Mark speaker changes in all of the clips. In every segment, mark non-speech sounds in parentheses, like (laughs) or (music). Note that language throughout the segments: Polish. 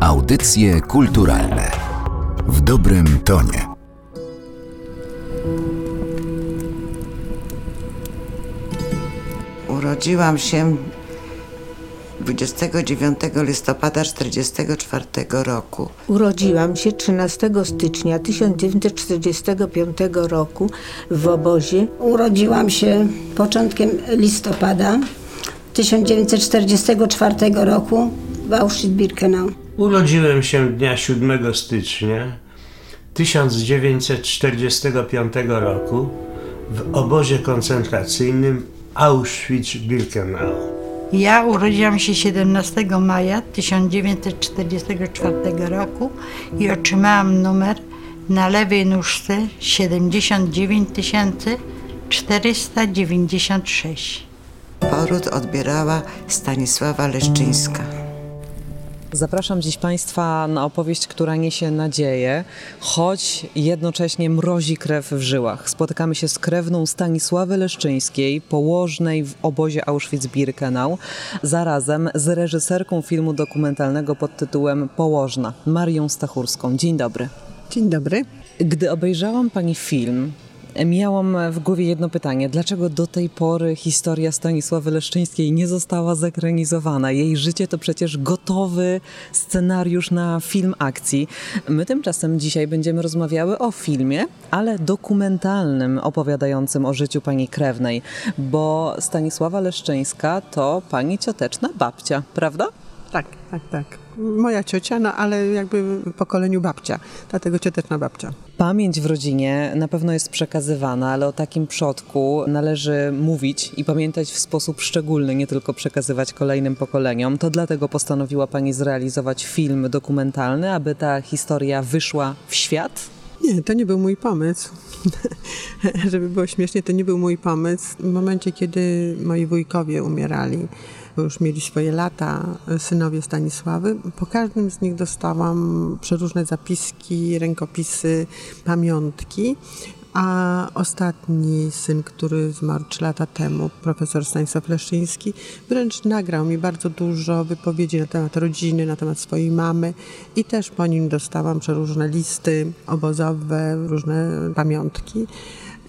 Speaker 1: Audycje kulturalne w dobrym tonie.
Speaker 2: Urodziłam się 29 listopada 1944 roku.
Speaker 3: Urodziłam się 13 stycznia 1945 roku w obozie.
Speaker 4: Urodziłam się początkiem listopada 1944 roku w Auschwitz-Birkenau.
Speaker 5: Urodziłem się dnia 7 stycznia 1945 roku w obozie koncentracyjnym Auschwitz-Birkenau.
Speaker 6: Ja urodziłam się 17 maja 1944 roku i otrzymałam numer na lewej nóżce 79 496.
Speaker 2: Poród odbierała Stanisława Leszczyńska.
Speaker 7: Zapraszam dziś Państwa na opowieść, która niesie nadzieję, choć jednocześnie mrozi krew w żyłach. Spotykamy się z krewną Stanisławy Leszczyńskiej, położnej w obozie Auschwitz-Birkenau, zarazem z reżyserką filmu dokumentalnego pod tytułem Położna, Marią Stachurską. Dzień dobry.
Speaker 8: Dzień dobry.
Speaker 7: Gdy obejrzałam Pani film, Miałam w głowie jedno pytanie. Dlaczego do tej pory historia Stanisławy Leszczyńskiej nie została zekranizowana? Jej życie to przecież gotowy scenariusz na film akcji. My tymczasem dzisiaj będziemy rozmawiały o filmie, ale dokumentalnym opowiadającym o życiu pani krewnej, bo Stanisława Leszczyńska to pani cioteczna babcia, prawda?
Speaker 8: Tak, tak, tak. Moja ciocia, no ale jakby w pokoleniu babcia, dlatego cioteczna babcia.
Speaker 7: Pamięć w rodzinie na pewno jest przekazywana, ale o takim przodku należy mówić i pamiętać w sposób szczególny, nie tylko przekazywać kolejnym pokoleniom. To dlatego postanowiła Pani zrealizować film dokumentalny, aby ta historia wyszła w świat?
Speaker 8: Nie, to nie był mój pomysł. (laughs) Żeby było śmiesznie, to nie był mój pomysł. W momencie, kiedy moi wujkowie umierali, już mieli swoje lata, synowie Stanisławy, po każdym z nich dostałam przeróżne zapiski, rękopisy, pamiątki. A ostatni syn, który zmarł 3 lata temu, profesor Stanisław Leszczyński, wręcz nagrał mi bardzo dużo wypowiedzi na temat rodziny, na temat swojej mamy i też po nim dostałam przeróżne listy obozowe, różne pamiątki.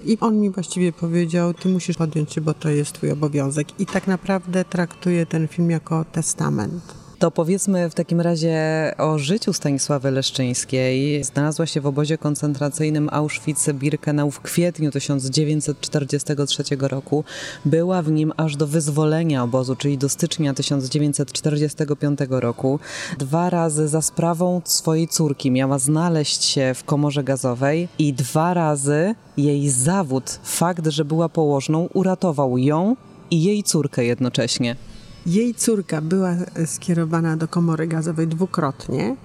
Speaker 8: I on mi właściwie powiedział, ty musisz podjąć się, bo to jest twój obowiązek. I tak naprawdę traktuję ten film jako testament.
Speaker 7: To powiedzmy w takim razie o życiu Stanisławy Leszczyńskiej. Znalazła się w obozie koncentracyjnym Auschwitz-Birkenau w kwietniu 1943 roku. Była w nim aż do wyzwolenia obozu, czyli do stycznia 1945 roku. Dwa razy za sprawą swojej córki miała znaleźć się w komorze gazowej i dwa razy jej zawód, fakt, że była położną, uratował ją i jej córkę jednocześnie.
Speaker 8: Jej córka była skierowana do komory gazowej dwukrotnie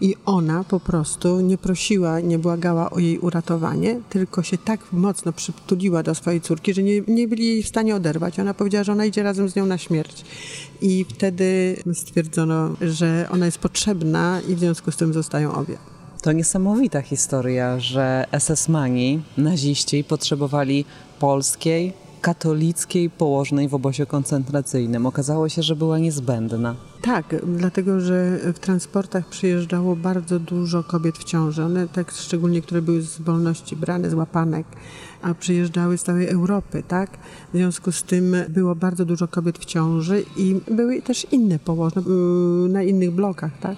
Speaker 8: i ona po prostu nie prosiła, nie błagała o jej uratowanie, tylko się tak mocno przytuliła do swojej córki, że nie, nie byli jej w stanie oderwać. Ona powiedziała, że ona idzie razem z nią na śmierć. I wtedy stwierdzono, że ona jest potrzebna i w związku z tym zostają obie.
Speaker 7: To niesamowita historia, że SS-mani, naziści potrzebowali polskiej, katolickiej położnej w obozie koncentracyjnym. Okazało się, że była niezbędna.
Speaker 8: Tak, dlatego że w transportach przyjeżdżało bardzo dużo kobiet w ciąży. One, tak szczególnie, które były z wolności brane, z łapanek, a przyjeżdżały z całej Europy, tak? W związku z tym było bardzo dużo kobiet w ciąży i były też inne położne mm, na innych blokach, tak?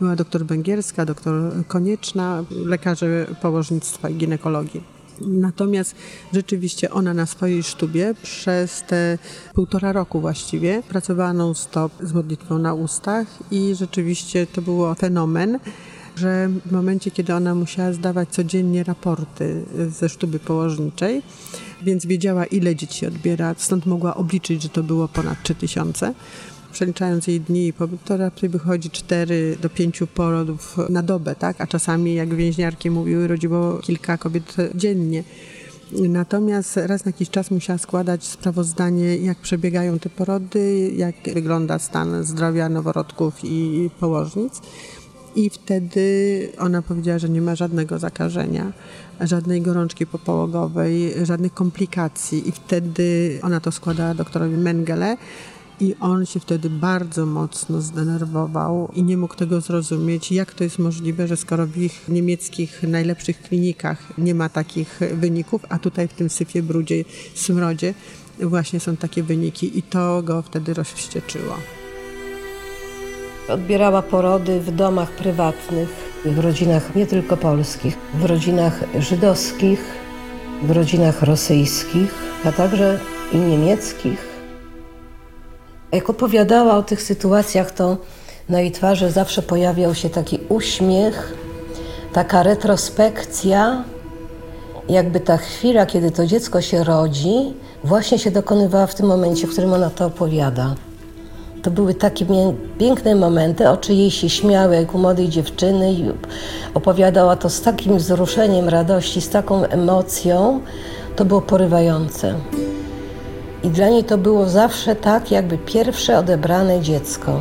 Speaker 8: Była doktor Węgierska, doktor Konieczna, lekarze położnictwa i ginekologii. Natomiast rzeczywiście ona na swojej sztubie przez te półtora roku właściwie pracowała non-stop z modlitwą na ustach i rzeczywiście to było fenomen że w momencie, kiedy ona musiała zdawać codziennie raporty ze sztuby położniczej, więc wiedziała, ile dzieci odbiera, stąd mogła obliczyć, że to było ponad 3000 przeliczając jej dni, to raczej wychodzi 4 do 5 porodów na dobę, tak? a czasami, jak więźniarki mówiły, rodziło kilka kobiet dziennie. Natomiast raz na jakiś czas musiała składać sprawozdanie, jak przebiegają te porody, jak wygląda stan zdrowia noworodków i położnic. I wtedy ona powiedziała, że nie ma żadnego zakażenia, żadnej gorączki popołogowej, żadnych komplikacji. I wtedy ona to składała doktorowi Mengele I on się wtedy bardzo mocno zdenerwował i nie mógł tego zrozumieć, jak to jest możliwe, że skoro w ich niemieckich najlepszych klinikach nie ma takich wyników, a tutaj w tym syfie, brudzie, smrodzie właśnie są takie wyniki i to go wtedy rozwścieczyło.
Speaker 9: Odbierała porody w domach prywatnych, w rodzinach nie tylko polskich, w rodzinach żydowskich, w rodzinach rosyjskich, a także i niemieckich. Jak opowiadała o tych sytuacjach, to na jej twarzy zawsze pojawiał się taki uśmiech, taka retrospekcja, jakby ta chwila, kiedy to dziecko się rodzi, właśnie się dokonywała w tym momencie, w którym ona to opowiada. To były takie piękne momenty, oczy jej się śmiały jak u młodej dziewczyny i opowiadała to z takim wzruszeniem radości, z taką emocją. To było porywające. I dla niej to było zawsze tak, jakby pierwsze odebrane dziecko.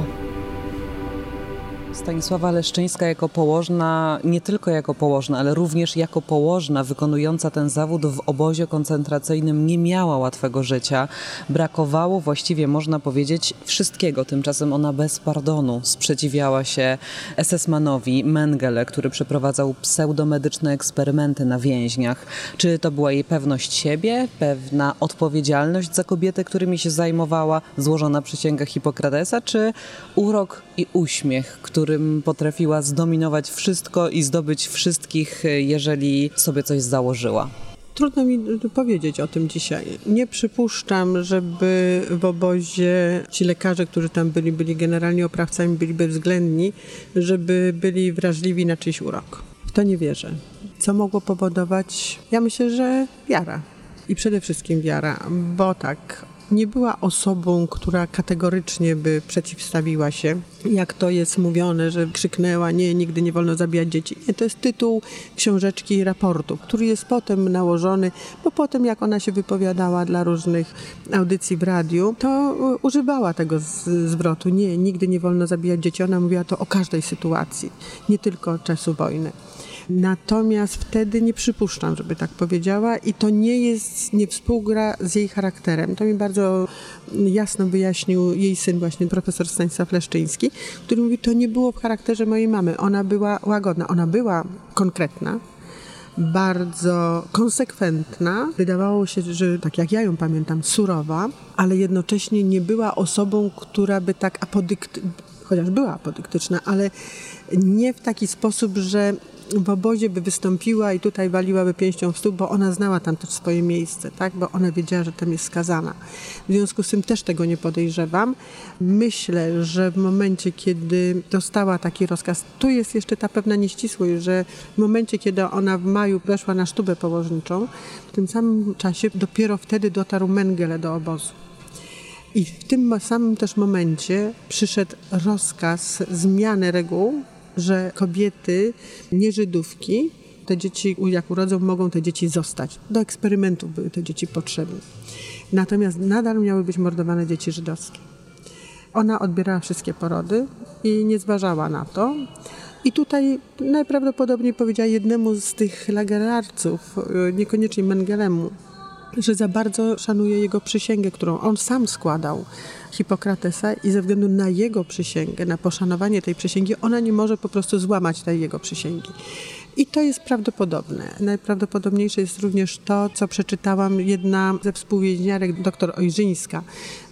Speaker 7: Stanisława Leszczyńska jako położna, nie tylko jako położna, ale również jako położna wykonująca ten zawód w obozie koncentracyjnym nie miała łatwego życia. Brakowało właściwie, można powiedzieć, wszystkiego. Tymczasem ona bez pardonu sprzeciwiała się SS-manowi Mengele, który przeprowadzał pseudomedyczne eksperymenty na więźniach. Czy to była jej pewność siebie, pewna odpowiedzialność za kobiety, którymi się zajmowała, złożona przysięga Hipokratesa, czy urok i uśmiech, którym potrafiła zdominować wszystko i zdobyć wszystkich, jeżeli sobie coś założyła.
Speaker 8: Trudno mi powiedzieć o tym dzisiaj. Nie przypuszczam, żeby w obozie ci lekarze, którzy tam byli, byli generalnie oprawcami, byli bezwzględni, żeby byli wrażliwi na czyjś urok. W to nie wierzę. Co mogło powodować? Ja myślę, że wiara. I przede wszystkim wiara, bo tak, nie była osobą, która kategorycznie by przeciwstawiła się, jak to jest mówione, że krzyknęła, nie, nigdy nie wolno zabijać dzieci. Nie, to jest tytuł książeczki i raportu, który jest potem nałożony, bo potem jak ona się wypowiadała dla różnych audycji w radiu, to używała tego zwrotu, nie, nigdy nie wolno zabijać dzieci. Ona mówiła to o każdej sytuacji, nie tylko czasu wojny. Natomiast wtedy nie przypuszczam, żeby tak powiedziała i to nie jest, nie współgra z jej charakterem. To mi bardzo jasno wyjaśnił jej syn właśnie, profesor Stanisław Leszczyński, który mówi, to nie było w charakterze mojej mamy. Ona była łagodna, ona była konkretna, bardzo konsekwentna. Wydawało się, że tak jak ja ją pamiętam, surowa, ale jednocześnie nie była osobą, która by tak apodykt, chociaż była apodyktyczna, ale nie w taki sposób, że w obozie by wystąpiła i tutaj waliłaby pięścią w stół, bo ona znała tam też swoje miejsce, tak? bo ona wiedziała, że tam jest skazana. W związku z tym też tego nie podejrzewam. Myślę, że w momencie, kiedy dostała taki rozkaz, tu jest jeszcze ta pewna nieścisłość, że w momencie, kiedy ona w maju weszła na sztubę położniczą, w tym samym czasie dopiero wtedy dotarł Mengele do obozu. I w tym samym też momencie przyszedł rozkaz zmiany reguł że kobiety, nie Żydówki, te dzieci, jak urodzą, mogą te dzieci zostać. Do eksperymentów były te dzieci potrzebne. Natomiast nadal miały być mordowane dzieci żydowskie. Ona odbierała wszystkie porody i nie zważała na to. I tutaj najprawdopodobniej powiedziała jednemu z tych lagerarców, niekoniecznie Mengelemu, że za bardzo szanuje jego przysięgę, którą on sam składał Hipokratesa i ze względu na jego przysięgę, na poszanowanie tej przysięgi, ona nie może po prostu złamać tej jego przysięgi. I to jest prawdopodobne. Najprawdopodobniejsze jest również to, co przeczytałam. Jedna ze współwięźniarek, doktor Ojrzyńska,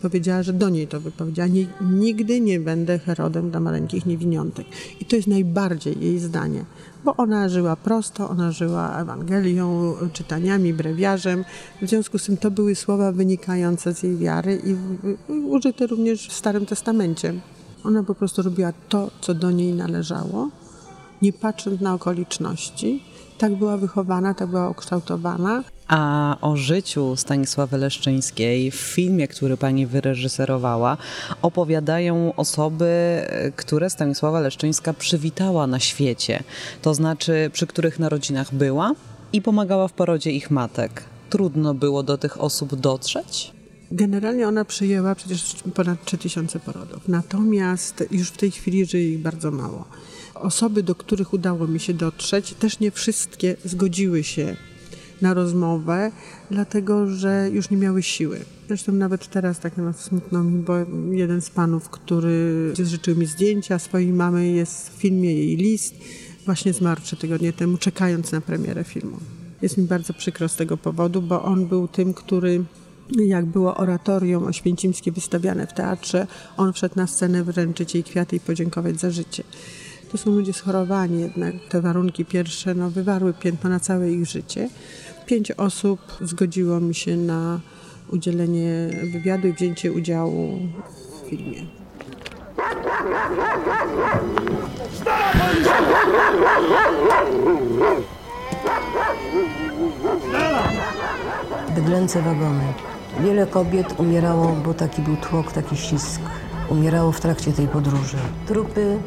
Speaker 8: powiedziała, że do niej to wypowiedziała. Nigdy nie będę Herodem dla maleńkich niewiniątek. I to jest najbardziej jej zdanie bo ona żyła prosto, ona żyła Ewangelią, czytaniami, brewiarzem. W związku z tym to były słowa wynikające z jej wiary i użyte również w Starym Testamencie. Ona po prostu robiła to, co do niej należało, nie patrząc na okoliczności. Tak była wychowana, tak była ukształtowana.
Speaker 7: A o życiu Stanisławy Leszczyńskiej w filmie, który pani wyreżyserowała, opowiadają osoby, które Stanisława Leszczyńska przywitała na świecie. To znaczy, przy których narodzinach była i pomagała w porodzie ich matek. Trudno było do tych osób dotrzeć?
Speaker 8: Generalnie ona przyjęła przecież ponad 3000 porodów, natomiast już w tej chwili żyje ich bardzo mało. Osoby, do których udało mi się dotrzeć, też nie wszystkie zgodziły się na rozmowę, dlatego że już nie miały siły. Zresztą nawet teraz tak na smutno mi, bo jeden z panów, który życzył mi zdjęcia swojej mamy, jest w filmie jej list, właśnie zmarł trzy tygodnie temu, czekając na premierę filmu. Jest mi bardzo przykro z tego powodu, bo on był tym, który jak było oratorium oświęcimskie wystawiane w teatrze, on wszedł na scenę wręczyć jej kwiaty i podziękować za życie. To są ludzie schorowani jednak. Te warunki pierwsze no, wywarły piętno na całe ich życie. Pięć osób zgodziło mi się na udzielenie wywiadu i wzięcie udziału w filmie.
Speaker 9: Bydlęce wagony. Wiele kobiet umierało, bo taki był tłok, taki ścisk. Umierało w trakcie tej podróży. Trupy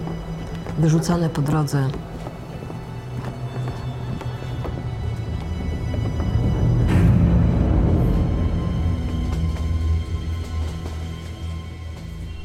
Speaker 9: wyrzucane po drodze.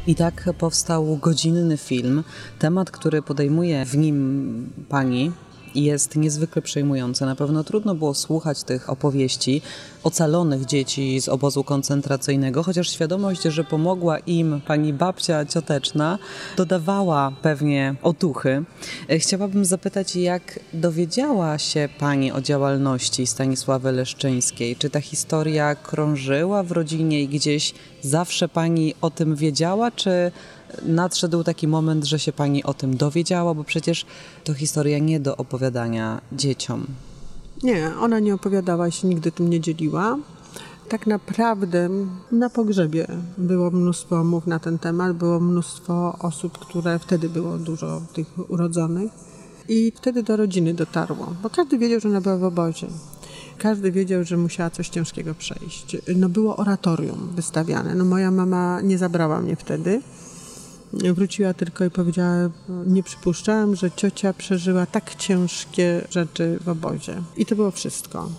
Speaker 7: I tak powstał godzinny film. Temat, który podejmuje w nim pani, jest niezwykle przejmujący. Na pewno trudno było słuchać tych opowieści ocalonych dzieci z obozu koncentracyjnego, chociaż świadomość, że pomogła im pani babcia cioteczna, dodawała pewnie otuchy. Chciałabym zapytać, jak dowiedziała się pani o działalności Stanisławy Leszczyńskiej? Czy ta historia krążyła w rodzinie i gdzieś zawsze pani o tym wiedziała, czy nadszedł taki moment, że się pani o tym dowiedziała, bo przecież to historia nie do opowiadania dzieciom.
Speaker 8: Nie, ona nie opowiadała się, nigdy tym nie dzieliła. Tak naprawdę na pogrzebie było mnóstwo mów na ten temat, było mnóstwo osób, które wtedy było dużo tych urodzonych. I wtedy do rodziny dotarło, bo każdy wiedział, że ona była w obozie. Każdy wiedział, że musiała coś ciężkiego przejść. No było oratorium wystawiane. No moja mama nie zabrała mnie wtedy. Wróciła tylko i powiedziała, nie przypuszczałam, że ciocia przeżyła tak ciężkie rzeczy w obozie. I to było wszystko.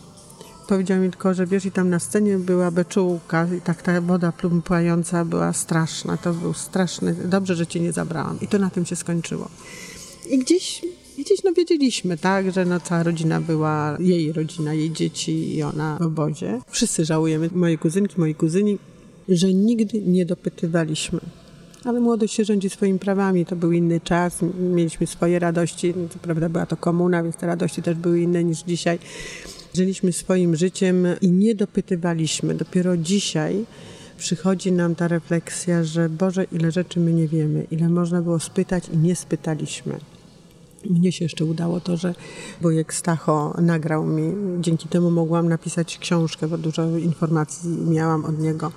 Speaker 8: Powiedziała mi tylko, że wiesz, i tam na scenie była beczułka i tak ta woda plumpająca była straszna. To był straszny, dobrze, że cię nie zabrałam. I to na tym się skończyło. I gdzieś, gdzieś no wiedzieliśmy, tak, że no cała rodzina była, jej rodzina, jej dzieci i ona w obozie. Wszyscy żałujemy, moje kuzynki, moi kuzyni, że nigdy nie dopytywaliśmy ale młodość się rządzi swoimi prawami. To był inny czas, mieliśmy swoje radości. Co prawda była to komuna, więc te radości też były inne niż dzisiaj. Żyliśmy swoim życiem i nie dopytywaliśmy. Dopiero dzisiaj przychodzi nam ta refleksja, że Boże, ile rzeczy my nie wiemy, ile można było spytać i nie spytaliśmy. Mnie się jeszcze udało to, że wujek Stacho nagrał mi. Dzięki temu mogłam napisać książkę, bo dużo informacji miałam od niego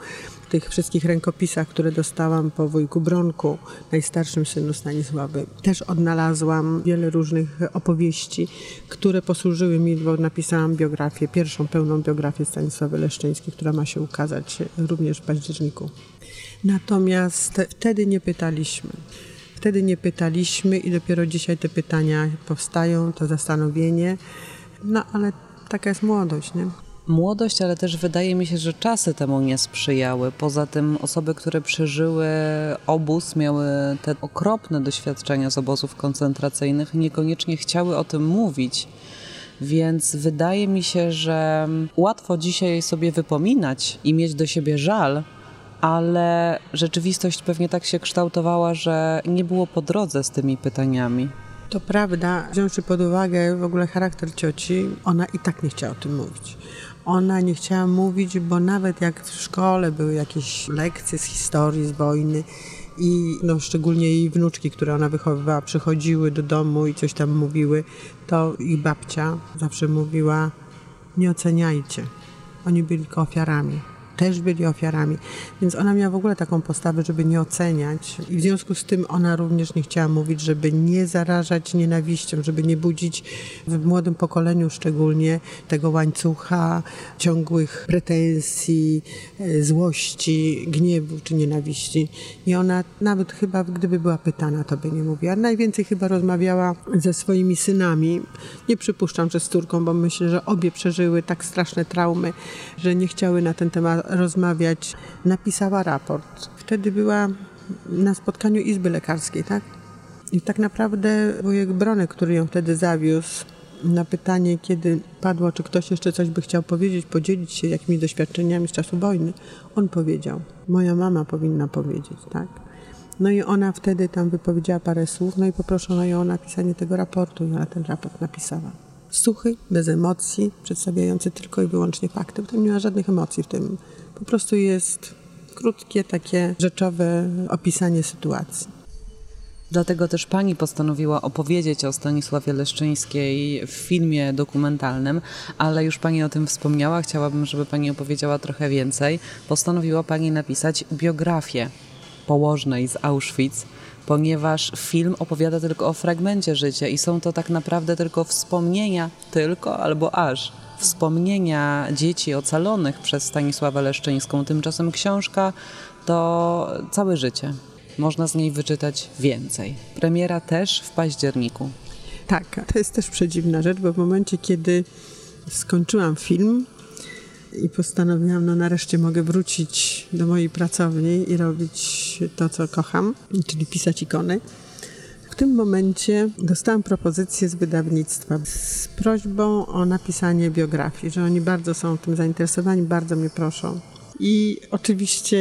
Speaker 8: w tych wszystkich rękopisach, które dostałam po wujku Bronku, najstarszym synu Stanisławy. Też odnalazłam wiele różnych opowieści, które posłużyły mi, bo napisałam biografię, pierwszą pełną biografię Stanisławy Leszczyńskiej, która ma się ukazać również w październiku. Natomiast wtedy nie pytaliśmy. Wtedy nie pytaliśmy i dopiero dzisiaj te pytania powstają, to zastanowienie. No ale taka jest młodość, nie?
Speaker 7: Młodość, ale też wydaje mi się, że czasy temu nie sprzyjały. Poza tym osoby, które przeżyły obóz, miały te okropne doświadczenia z obozów koncentracyjnych, niekoniecznie chciały o tym mówić. Więc wydaje mi się, że łatwo dzisiaj sobie wypominać i mieć do siebie żal, ale rzeczywistość pewnie tak się kształtowała, że nie było po drodze z tymi pytaniami.
Speaker 8: To prawda, wziąwszy pod uwagę w ogóle charakter cioci, ona i tak nie chciała o tym mówić. Ona nie chciała mówić, bo nawet jak w szkole były jakieś lekcje z historii, z wojny, i no, szczególnie jej wnuczki, które ona wychowywała, przychodziły do domu i coś tam mówiły, to ich babcia zawsze mówiła: Nie oceniajcie, oni byli tylko ofiarami też byli ofiarami. Więc ona miała w ogóle taką postawę, żeby nie oceniać. I w związku z tym ona również nie chciała mówić, żeby nie zarażać nienawiścią, żeby nie budzić w młodym pokoleniu szczególnie tego łańcucha ciągłych pretensji, e, złości, gniewu czy nienawiści. I ona nawet chyba, gdyby była pytana, to by nie mówiła. Najwięcej chyba rozmawiała ze swoimi synami. Nie przypuszczam, że z córką, bo myślę, że obie przeżyły tak straszne traumy, że nie chciały na ten temat rozmawiać, napisała raport. Wtedy była na spotkaniu Izby Lekarskiej, tak? I tak naprawdę wujek Bronek, który ją wtedy zawiózł, Na pytanie, kiedy padło, czy ktoś jeszcze coś by chciał powiedzieć, podzielić się jakimiś doświadczeniami z czasu wojny, on powiedział: Moja mama powinna powiedzieć, tak? No i ona wtedy tam wypowiedziała parę słów, no i poproszono ją o napisanie tego raportu i ona ten raport napisała. Suchy, bez emocji, przedstawiający tylko i wyłącznie fakty, bo tam nie ma żadnych emocji w tym. Po prostu jest krótkie, takie rzeczowe opisanie sytuacji.
Speaker 7: Dlatego też pani postanowiła opowiedzieć o Stanisławie Leszczyńskiej w filmie dokumentalnym, ale już pani o tym wspomniała, chciałabym, żeby pani opowiedziała trochę więcej. Postanowiła pani napisać biografię położnej z Auschwitz, ponieważ film opowiada tylko o fragmencie życia i są to tak naprawdę tylko wspomnienia, tylko albo aż wspomnienia dzieci ocalonych przez Stanisławę Leszczyńską. Tymczasem książka to całe życie. Można z niej wyczytać więcej. Premiera też w październiku.
Speaker 8: Tak, to jest też przedziwna rzecz, bo w momencie, kiedy skończyłam film, i postanowiłam, no nareszcie mogę wrócić do mojej pracowni i robić to, co kocham, czyli pisać ikony. W tym momencie dostałam propozycję z wydawnictwa z prośbą o napisanie biografii, że oni bardzo są tym zainteresowani, bardzo mnie proszą. I oczywiście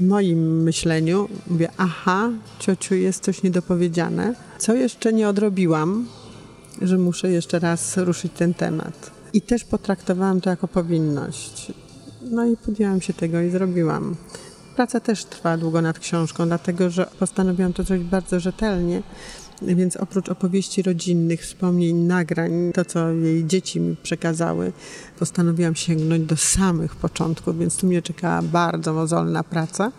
Speaker 8: w moim myśleniu mówię, aha, ciociu, jest coś niedopowiedziane, co jeszcze nie odrobiłam, że muszę jeszcze raz ruszyć ten temat. I też potraktowałam to jako powinność. No i podjęłam się tego i zrobiłam. Praca też trwa długo nad książką, dlatego że postanowiłam to zrobić bardzo rzetelnie. Więc oprócz opowieści rodzinnych, wspomnień, nagrań, to co jej dzieci mi przekazały, postanowiłam sięgnąć do samych początków, więc tu mnie czekała bardzo mozolna praca.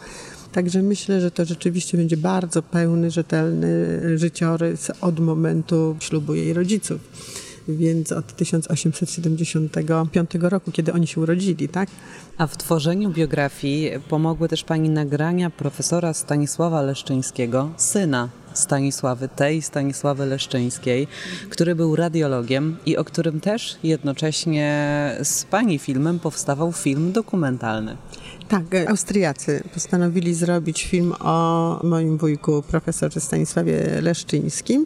Speaker 8: Także myślę, że to rzeczywiście będzie bardzo pełny, rzetelny życiorys od momentu ślubu jej rodziców więc od 1875 roku, kiedy oni się urodzili, tak?
Speaker 7: A w tworzeniu biografii pomogły też pani nagrania profesora Stanisława Leszczyńskiego, syna Stanisławy, tej Stanisławy Leszczyńskiej, który był radiologiem i o którym też jednocześnie z pani filmem powstawał film dokumentalny.
Speaker 8: Tak, Austriacy postanowili zrobić film o moim wujku, profesorze Stanisławie Leszczyńskim.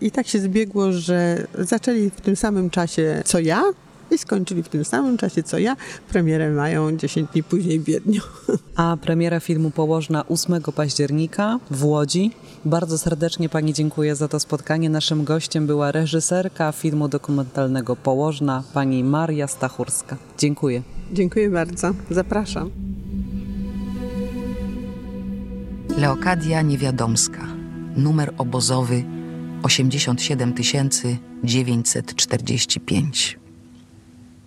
Speaker 8: I tak się zbiegło, że zaczęli w tym samym czasie co ja, i skończyli w tym samym czasie co ja. Premierę mają 10 dni później w Wiedniu.
Speaker 7: A premiera filmu Położna 8 października w Łodzi. Bardzo serdecznie Pani dziękuję za to spotkanie. Naszym gościem była reżyserka filmu dokumentalnego Położna, pani Maria Stachurska. Dziękuję.
Speaker 8: Dziękuję bardzo. Zapraszam.
Speaker 10: Leokadia Niewiadomska, numer obozowy 87 945.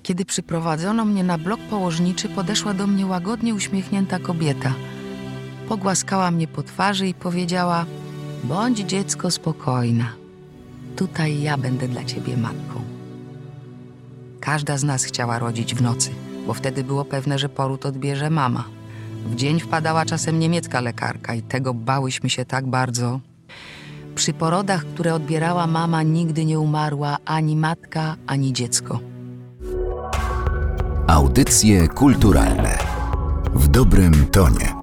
Speaker 10: Kiedy przyprowadzono mnie na blok położniczy, podeszła do mnie łagodnie uśmiechnięta kobieta. Pogłaskała mnie po twarzy i powiedziała: Bądź dziecko spokojna. Tutaj ja będę dla ciebie matką. Każda z nas chciała rodzić w nocy, bo wtedy było pewne, że poród odbierze mama. W dzień wpadała czasem niemiecka lekarka i tego bałyśmy się tak bardzo. Przy porodach, które odbierała mama, nigdy nie umarła ani matka, ani dziecko.
Speaker 1: Audycje kulturalne w dobrym tonie.